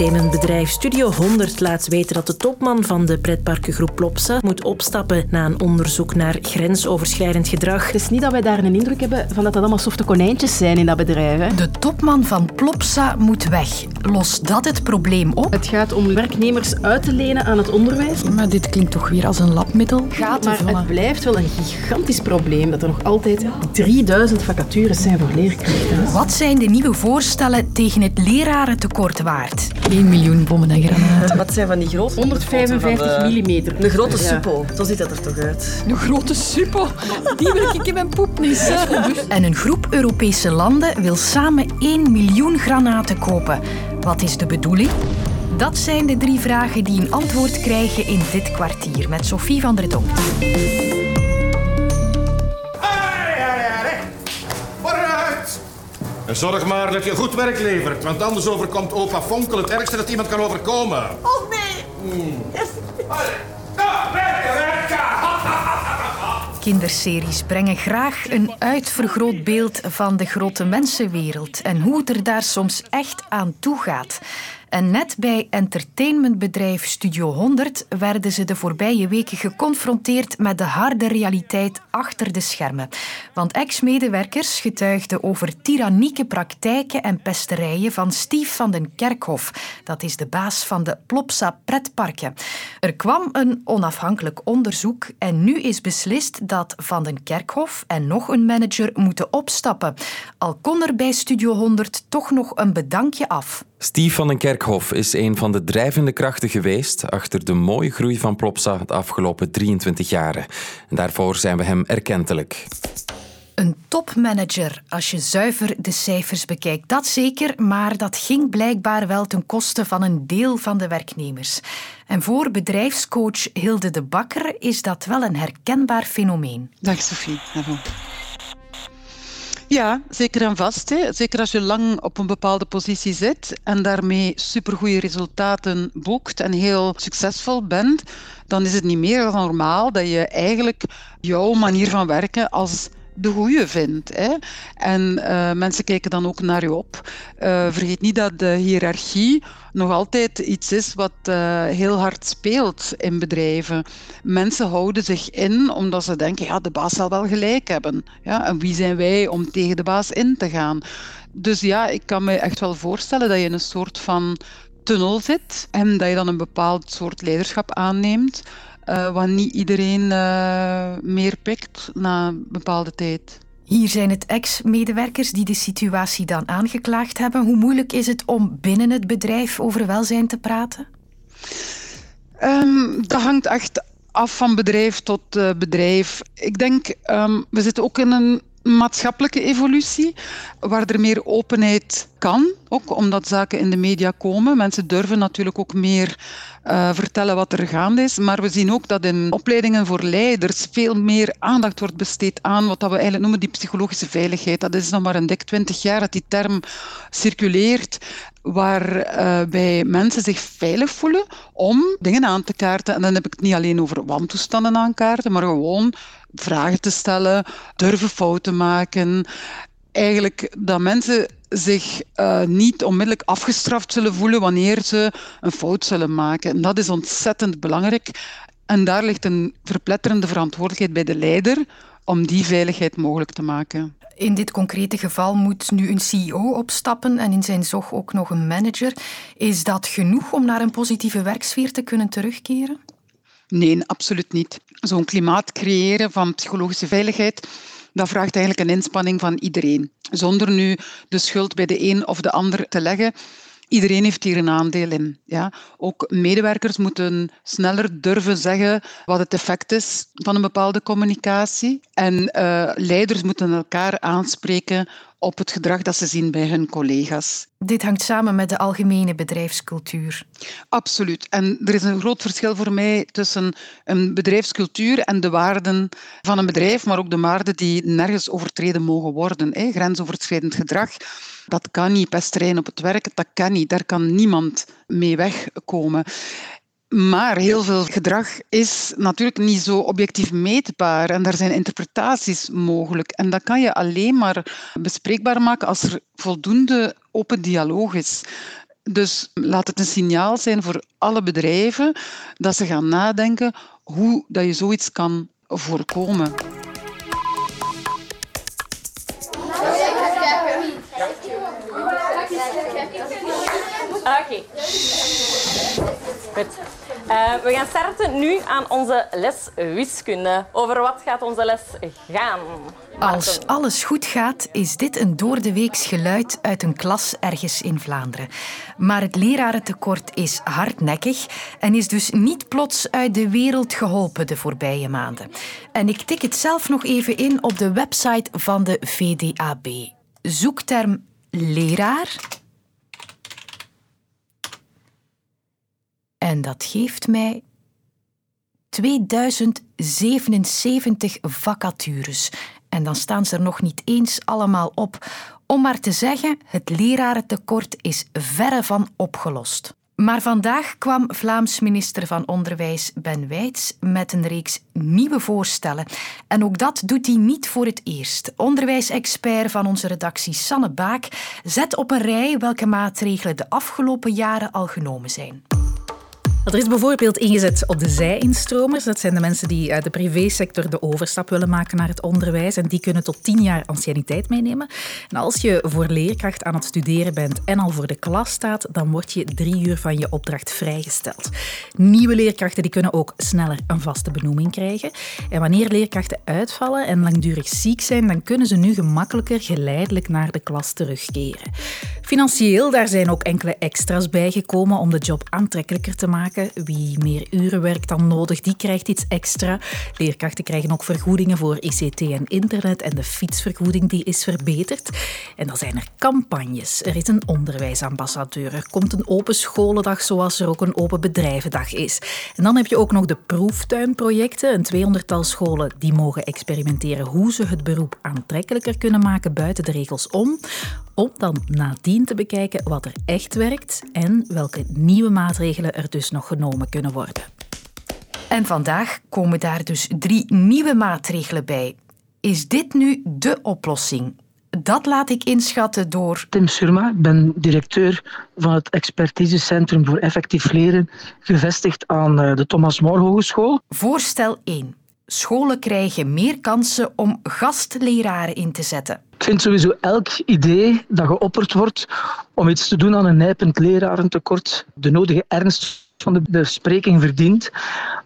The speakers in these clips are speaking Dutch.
Entertainmentbedrijf Studio 100 laat weten dat de topman van de pretparkengroep Plopsa moet opstappen na een onderzoek naar grensoverschrijdend gedrag. Het is niet dat wij daar een indruk hebben van dat dat allemaal softe konijntjes zijn in dat bedrijf. Hè? De topman van Plopsa moet weg. Lost dat het probleem op? Het gaat om werknemers uit te lenen aan het onderwijs. Maar dit klinkt toch weer als een labmiddel? Gaat maar het blijft wel een gigantisch probleem dat er nog altijd 3000 vacatures zijn voor leerkrachten. Wat zijn de nieuwe voorstellen tegen het lerarentekort waard? 1 miljoen bommen en granaten. Wat zijn van die grote? 155 mm. Een grote suppo. Zo ziet dat er toch uit. Een grote suppo. Die wil ik in mijn poep niet. En een groep Europese landen wil samen 1 miljoen granaten kopen. Wat is de bedoeling? Dat zijn de drie vragen die een antwoord krijgen in dit kwartier met Sophie van der Donk. En zorg maar dat je goed werk levert, want anders overkomt opa Fonkel het ergste dat iemand kan overkomen. Oh nee! Mm. Kinderseries brengen graag een uitvergroot beeld van de grote mensenwereld en hoe het er daar soms echt aan toe gaat. En net bij entertainmentbedrijf Studio 100 werden ze de voorbije weken geconfronteerd met de harde realiteit achter de schermen. Want ex-medewerkers getuigden over tyrannieke praktijken en pesterijen van Stief van den Kerkhof. Dat is de baas van de Plopsa pretparken. Er kwam een onafhankelijk onderzoek en nu is beslist dat Van den Kerkhof en nog een manager moeten opstappen. Al kon er bij Studio 100 toch nog een bedankje af. Stief van den Kerkhof is een van de drijvende krachten geweest achter de mooie groei van Plopsa de afgelopen 23 jaren. En daarvoor zijn we hem erkentelijk. Een topmanager, als je zuiver de cijfers bekijkt, dat zeker, maar dat ging blijkbaar wel ten koste van een deel van de werknemers. En voor bedrijfscoach Hilde de Bakker is dat wel een herkenbaar fenomeen. Dag Sophie. Ja, zeker en vast. Hè. Zeker als je lang op een bepaalde positie zit en daarmee supergoeie resultaten boekt en heel succesvol bent, dan is het niet meer dan normaal dat je eigenlijk jouw manier van werken als de goede vindt. Hè. En uh, mensen kijken dan ook naar je op. Uh, vergeet niet dat de hiërarchie nog altijd iets is wat uh, heel hard speelt in bedrijven. Mensen houden zich in omdat ze denken, ja, de baas zal wel gelijk hebben. Ja, en wie zijn wij om tegen de baas in te gaan? Dus ja, ik kan me echt wel voorstellen dat je in een soort van tunnel zit en dat je dan een bepaald soort leiderschap aanneemt uh, wat niet iedereen uh, meer pikt na een bepaalde tijd. Hier zijn het ex-medewerkers die de situatie dan aangeklaagd hebben. Hoe moeilijk is het om binnen het bedrijf over welzijn te praten? Um, dat hangt echt af van bedrijf tot uh, bedrijf. Ik denk, um, we zitten ook in een maatschappelijke evolutie, waar er meer openheid kan, ook omdat zaken in de media komen. Mensen durven natuurlijk ook meer uh, vertellen wat er gaande is, maar we zien ook dat in opleidingen voor leiders veel meer aandacht wordt besteed aan wat we eigenlijk noemen die psychologische veiligheid. Dat is nog maar een dik twintig jaar dat die term circuleert waarbij uh, mensen zich veilig voelen om dingen aan te kaarten. En dan heb ik het niet alleen over wantoestanden aankaarten, maar gewoon vragen te stellen, durven fouten maken. Eigenlijk dat mensen zich uh, niet onmiddellijk afgestraft zullen voelen wanneer ze een fout zullen maken. En dat is ontzettend belangrijk. En daar ligt een verpletterende verantwoordelijkheid bij de leider om die veiligheid mogelijk te maken. In dit concrete geval moet nu een CEO opstappen en in zijn zog ook nog een manager. Is dat genoeg om naar een positieve werksfeer te kunnen terugkeren? Nee, absoluut niet. Zo'n klimaat creëren van psychologische veiligheid, dat vraagt eigenlijk een inspanning van iedereen. Zonder nu de schuld bij de een of de ander te leggen. Iedereen heeft hier een aandeel in. Ja. Ook medewerkers moeten sneller durven zeggen wat het effect is van een bepaalde communicatie. En uh, leiders moeten elkaar aanspreken op het gedrag dat ze zien bij hun collega's. Dit hangt samen met de algemene bedrijfscultuur. Absoluut. En er is een groot verschil voor mij tussen een bedrijfscultuur en de waarden van een bedrijf, maar ook de waarden die nergens overtreden mogen worden. Hè. Grensoverschrijdend gedrag, dat kan niet. Pesterijn op het werk, dat kan niet. Daar kan niemand mee wegkomen. Maar heel veel gedrag is natuurlijk niet zo objectief meetbaar en daar zijn interpretaties mogelijk. En dat kan je alleen maar bespreekbaar maken als er voldoende open dialoog is. Dus laat het een signaal zijn voor alle bedrijven dat ze gaan nadenken hoe dat je zoiets kan voorkomen. Oké. Goed. Uh, we gaan starten nu aan onze les wiskunde. Over wat gaat onze les gaan? Als alles goed gaat, is dit een doordeweeks geluid uit een klas ergens in Vlaanderen. Maar het lerarentekort is hardnekkig en is dus niet plots uit de wereld geholpen de voorbije maanden. En ik tik het zelf nog even in op de website van de VDAB. Zoekterm leraar En dat geeft mij 2077 vacatures. En dan staan ze er nog niet eens allemaal op. Om maar te zeggen, het lerarentekort is verre van opgelost. Maar vandaag kwam Vlaams minister van Onderwijs Ben Wijts met een reeks nieuwe voorstellen. En ook dat doet hij niet voor het eerst. Onderwijsexpert van onze redactie Sanne Baak zet op een rij welke maatregelen de afgelopen jaren al genomen zijn. Er is bijvoorbeeld ingezet op de zij-instromers. Dat zijn de mensen die uit de privésector de overstap willen maken naar het onderwijs. En die kunnen tot tien jaar anciëniteit meenemen. En als je voor leerkracht aan het studeren bent en al voor de klas staat, dan word je drie uur van je opdracht vrijgesteld. Nieuwe leerkrachten die kunnen ook sneller een vaste benoeming krijgen. En wanneer leerkrachten uitvallen en langdurig ziek zijn, dan kunnen ze nu gemakkelijker geleidelijk naar de klas terugkeren. Financieel, daar zijn ook enkele extra's bijgekomen om de job aantrekkelijker te maken. Wie meer uren werkt dan nodig, die krijgt iets extra. Leerkrachten krijgen ook vergoedingen voor ICT en internet en de fietsvergoeding die is verbeterd. En dan zijn er campagnes. Er is een onderwijsambassadeur. Er komt een open scholendag zoals er ook een open bedrijvendag is. En dan heb je ook nog de proeftuinprojecten. Een tweehonderdtal scholen die mogen experimenteren hoe ze het beroep aantrekkelijker kunnen maken buiten de regels om om dan nadien te bekijken wat er echt werkt en welke nieuwe maatregelen er dus nog genomen kunnen worden. En vandaag komen daar dus drie nieuwe maatregelen bij. Is dit nu de oplossing? Dat laat ik inschatten door. Tim Surma, ik ben directeur van het Expertisecentrum voor Effectief Leren, gevestigd aan eh, de Thomas More Hogeschool. Voorstel 1. Scholen krijgen meer kansen om gastleraren in te zetten. Ik vind sowieso elk idee dat geopperd wordt om iets te doen aan een nijpend lerarentekort de nodige ernst van de bespreking verdient.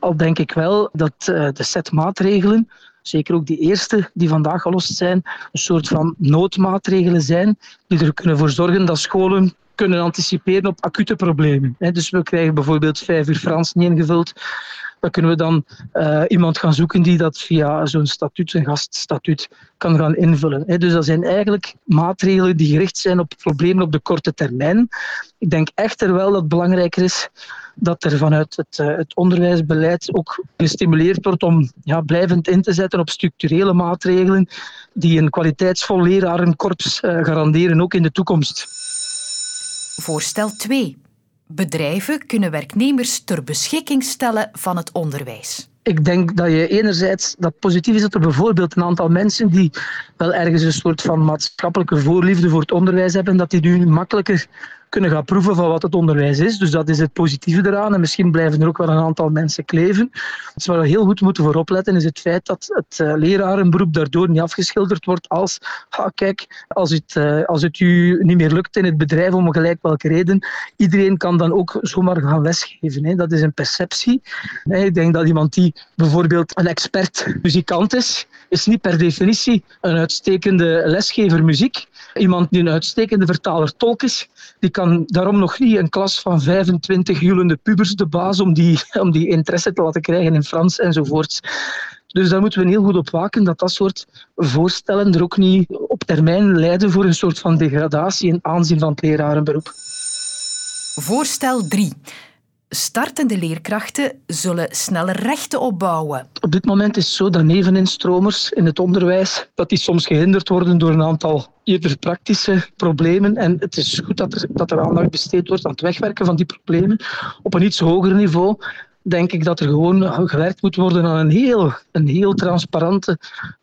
Al denk ik wel dat eh, de set maatregelen, zeker ook die eerste die vandaag gelost zijn, een soort van noodmaatregelen zijn die er kunnen voor zorgen dat scholen kunnen anticiperen op acute problemen. Dus we krijgen bijvoorbeeld vijf uur Frans niet ingevuld dan kunnen we dan uh, iemand gaan zoeken die dat via zo'n statuut, een gaststatuut, kan gaan invullen. Dus dat zijn eigenlijk maatregelen die gericht zijn op problemen op de korte termijn. Ik denk echter wel dat het belangrijker is dat er vanuit het, uh, het onderwijsbeleid ook gestimuleerd wordt om ja, blijvend in te zetten op structurele maatregelen die een kwaliteitsvol lerarenkorps uh, garanderen, ook in de toekomst. Voorstel 2. Bedrijven kunnen werknemers ter beschikking stellen van het onderwijs. Ik denk dat je enerzijds dat positief is dat er bijvoorbeeld een aantal mensen die wel ergens een soort van maatschappelijke voorliefde voor het onderwijs hebben, dat die nu makkelijker kunnen gaan proeven van wat het onderwijs is. Dus dat is het positieve eraan. En misschien blijven er ook wel een aantal mensen kleven. Dus waar we heel goed moeten voor opletten is het feit dat het uh, lerarenberoep daardoor niet afgeschilderd wordt als kijk, als het, uh, als het u niet meer lukt in het bedrijf om gelijk welke reden, iedereen kan dan ook zomaar gaan lesgeven. Hè. Dat is een perceptie. Ik denk dat iemand die bijvoorbeeld een expert muzikant is, is niet per definitie een uitstekende lesgever muziek. Iemand die een uitstekende vertaler tolk is, die kan daarom nog niet een klas van 25 julende pubers de baas om die, om die interesse te laten krijgen in Frans enzovoorts. Dus daar moeten we heel goed op waken dat dat soort voorstellen er ook niet op termijn leiden voor een soort van degradatie in aanzien van het lerarenberoep. Voorstel 3. Startende leerkrachten zullen sneller rechten opbouwen. Op dit moment is het zo dat neveninstromers in het onderwijs dat die soms gehinderd worden door een aantal eerder praktische problemen. En het is goed dat er, dat er aandacht besteed wordt aan het wegwerken van die problemen. Op een iets hoger niveau denk ik dat er gewoon gewerkt moet worden aan een heel, een heel transparante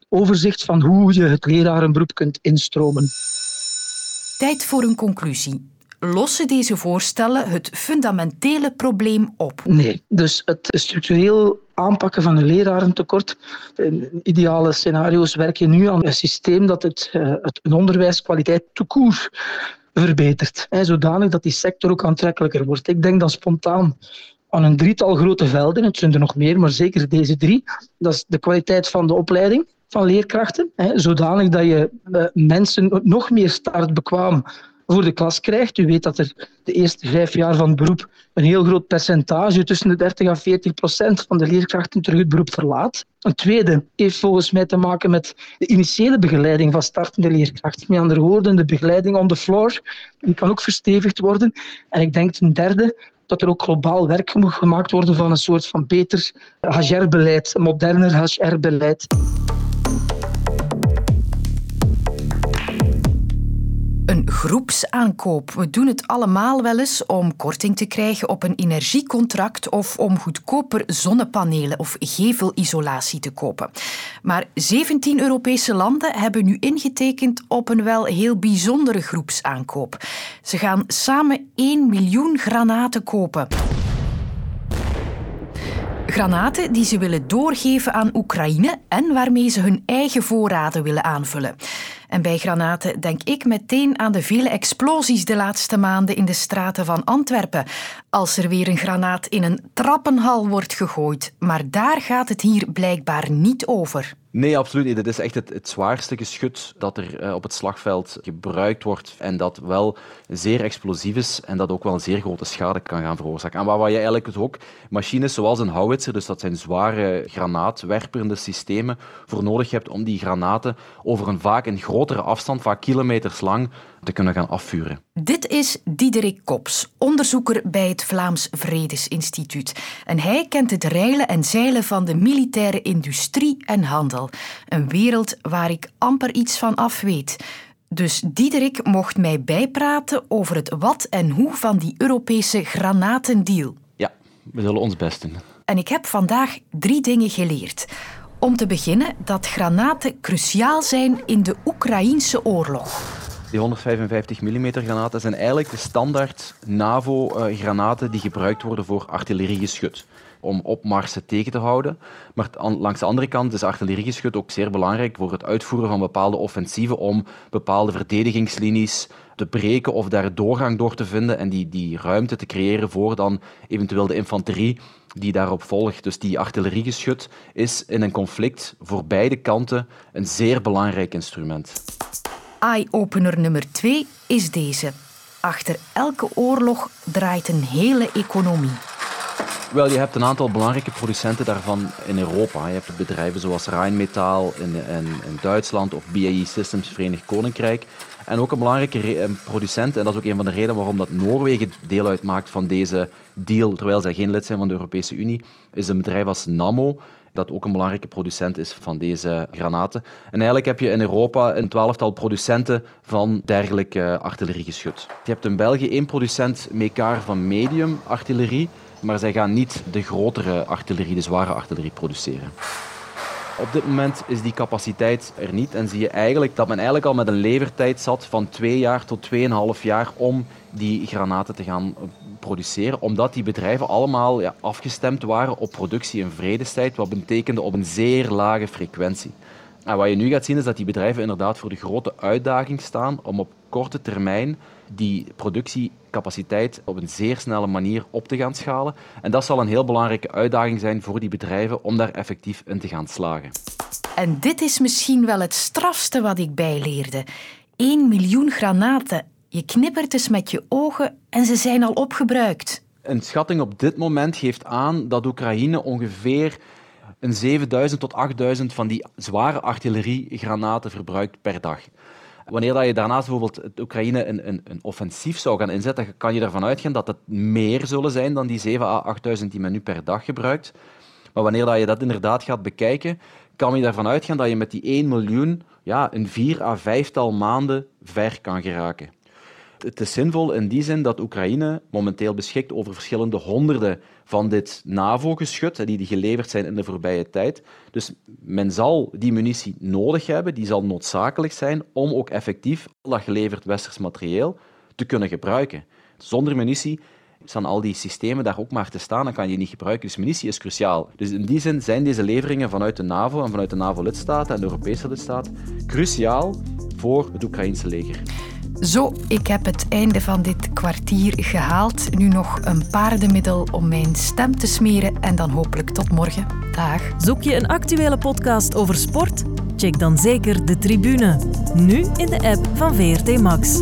overzicht van hoe je het lerarenberoep kunt instromen. Tijd voor een conclusie. Lossen deze voorstellen het fundamentele probleem op? Nee, dus het structureel aanpakken van een lerarentekort. In ideale scenario's werk je nu aan een systeem dat het, uh, het onderwijskwaliteit toekoer verbetert. Hè, zodanig dat die sector ook aantrekkelijker wordt. Ik denk dan spontaan aan een drietal grote velden. Het zijn er nog meer, maar zeker deze drie. Dat is de kwaliteit van de opleiding van leerkrachten, hè, zodanig dat je uh, mensen nog meer startbekwaam voor de klas krijgt. U weet dat er de eerste vijf jaar van beroep een heel groot percentage, tussen de 30 en 40 procent van de leerkrachten terug het beroep verlaat. Een tweede heeft volgens mij te maken met de initiële begeleiding van startende leerkrachten. Met andere woorden, de begeleiding on the floor, die kan ook verstevigd worden. En ik denk een derde, dat er ook globaal werk moet gemaakt worden van een soort van beter HR-beleid, moderner HR-beleid. Groepsaankoop. We doen het allemaal wel eens om korting te krijgen op een energiecontract of om goedkoper zonnepanelen of gevelisolatie te kopen. Maar 17 Europese landen hebben nu ingetekend op een wel heel bijzondere groepsaankoop. Ze gaan samen 1 miljoen granaten kopen. Granaten die ze willen doorgeven aan Oekraïne en waarmee ze hun eigen voorraden willen aanvullen. En bij granaten denk ik meteen aan de vele explosies de laatste maanden in de straten van Antwerpen. Als er weer een granaat in een trappenhal wordt gegooid. Maar daar gaat het hier blijkbaar niet over. Nee, absoluut niet. Dit is echt het, zwaarste geschut dat er eh, op het slagveld gebruikt wordt en dat wel zeer explosief is en dat ook wel een zeer grote schade kan gaan veroorzaken. En waar, waar je eigenlijk dus ook machines zoals een howitzer, dus dat zijn zware granaatwerperende systemen, voor nodig hebt om die granaten over een vaak een grotere afstand, vaak kilometers lang, te kunnen gaan afvuren. Dit is Diederik Kops, onderzoeker bij het Vlaams Vredesinstituut. En hij kent het reilen en zeilen van de militaire industrie en handel. Een wereld waar ik amper iets van af weet. Dus Diederik mocht mij bijpraten over het wat en hoe van die Europese granatendeal. Ja, we zullen ons best doen. En ik heb vandaag drie dingen geleerd. Om te beginnen dat granaten cruciaal zijn in de Oekraïense oorlog. Die 155 mm granaten zijn eigenlijk de standaard NAVO-granaten die gebruikt worden voor artilleriegeschut om opmarsen tegen te houden. Maar langs de andere kant is artilleriegeschut ook zeer belangrijk voor het uitvoeren van bepaalde offensieven om bepaalde verdedigingslinies te breken of daar doorgang door te vinden en die, die ruimte te creëren voor dan eventueel de infanterie die daarop volgt. Dus die artilleriegeschut is in een conflict voor beide kanten een zeer belangrijk instrument. Eye-opener nummer twee is deze. Achter elke oorlog draait een hele economie. Wel, je hebt een aantal belangrijke producenten daarvan in Europa. Je hebt bedrijven zoals Rheinmetall in, in, in Duitsland of BAE Systems Verenigd Koninkrijk. En ook een belangrijke producent, en dat is ook een van de redenen waarom dat Noorwegen deel uitmaakt van deze deal, terwijl zij geen lid zijn van de Europese Unie, is een bedrijf als Nammo dat ook een belangrijke producent is van deze granaten. En eigenlijk heb je in Europa een twaalftal producenten van dergelijke artilleriegeschut. Je hebt in België één producent Mekar van medium artillerie, maar zij gaan niet de grotere artillerie, de zware artillerie produceren. Op dit moment is die capaciteit er niet en zie je eigenlijk dat men eigenlijk al met een levertijd zat van twee jaar tot tweeënhalf jaar om die granaten te gaan produceren, omdat die bedrijven allemaal ja, afgestemd waren op productie in vredestijd, wat betekende op een zeer lage frequentie. En wat je nu gaat zien is dat die bedrijven inderdaad voor de grote uitdaging staan om op korte termijn die productiecapaciteit op een zeer snelle manier op te gaan schalen. En dat zal een heel belangrijke uitdaging zijn voor die bedrijven om daar effectief in te gaan slagen. En dit is misschien wel het strafste wat ik bijleerde. 1 miljoen granaten. Je knippert eens met je ogen en ze zijn al opgebruikt. Een schatting op dit moment geeft aan dat Oekraïne ongeveer een 7000 tot 8000 van die zware artilleriegranaten verbruikt per dag. Wanneer dat je daarnaast bijvoorbeeld Oekraïne een, een, een, offensief zou gaan inzetten, kan je ervan uitgaan dat het meer zullen zijn dan die 7 à 8.000 die men nu per dag gebruikt. Maar wanneer dat je dat inderdaad gaat bekijken, kan je ervan uitgaan dat je met die 1 miljoen ja, een 4 à 5-tal maanden ver kan geraken. Het is zinvol in die zin dat Oekraïne momenteel beschikt over verschillende honderden van dit NAVO-geschut, die, geleverd zijn in de voorbije tijd. Dus men zal die munitie nodig hebben, die zal noodzakelijk zijn om ook effectief dat geleverd westers materieel te kunnen gebruiken. Zonder munitie staan al die systemen daar ook maar te staan, dan kan je die niet gebruiken. Dus munitie is cruciaal. Dus in die zin zijn deze leveringen vanuit de NAVO en vanuit de NAVO-lidstaten en de Europese lidstaten cruciaal voor het Oekraïnse leger. Zo, ik heb het einde van dit kwartier gehaald. Nu nog een paardenmiddel om mijn stem te smeren en dan hopelijk tot morgen. Dag. Zoek je een actuele podcast over sport? Check dan zeker de tribune. Nu in de app van VRT Max.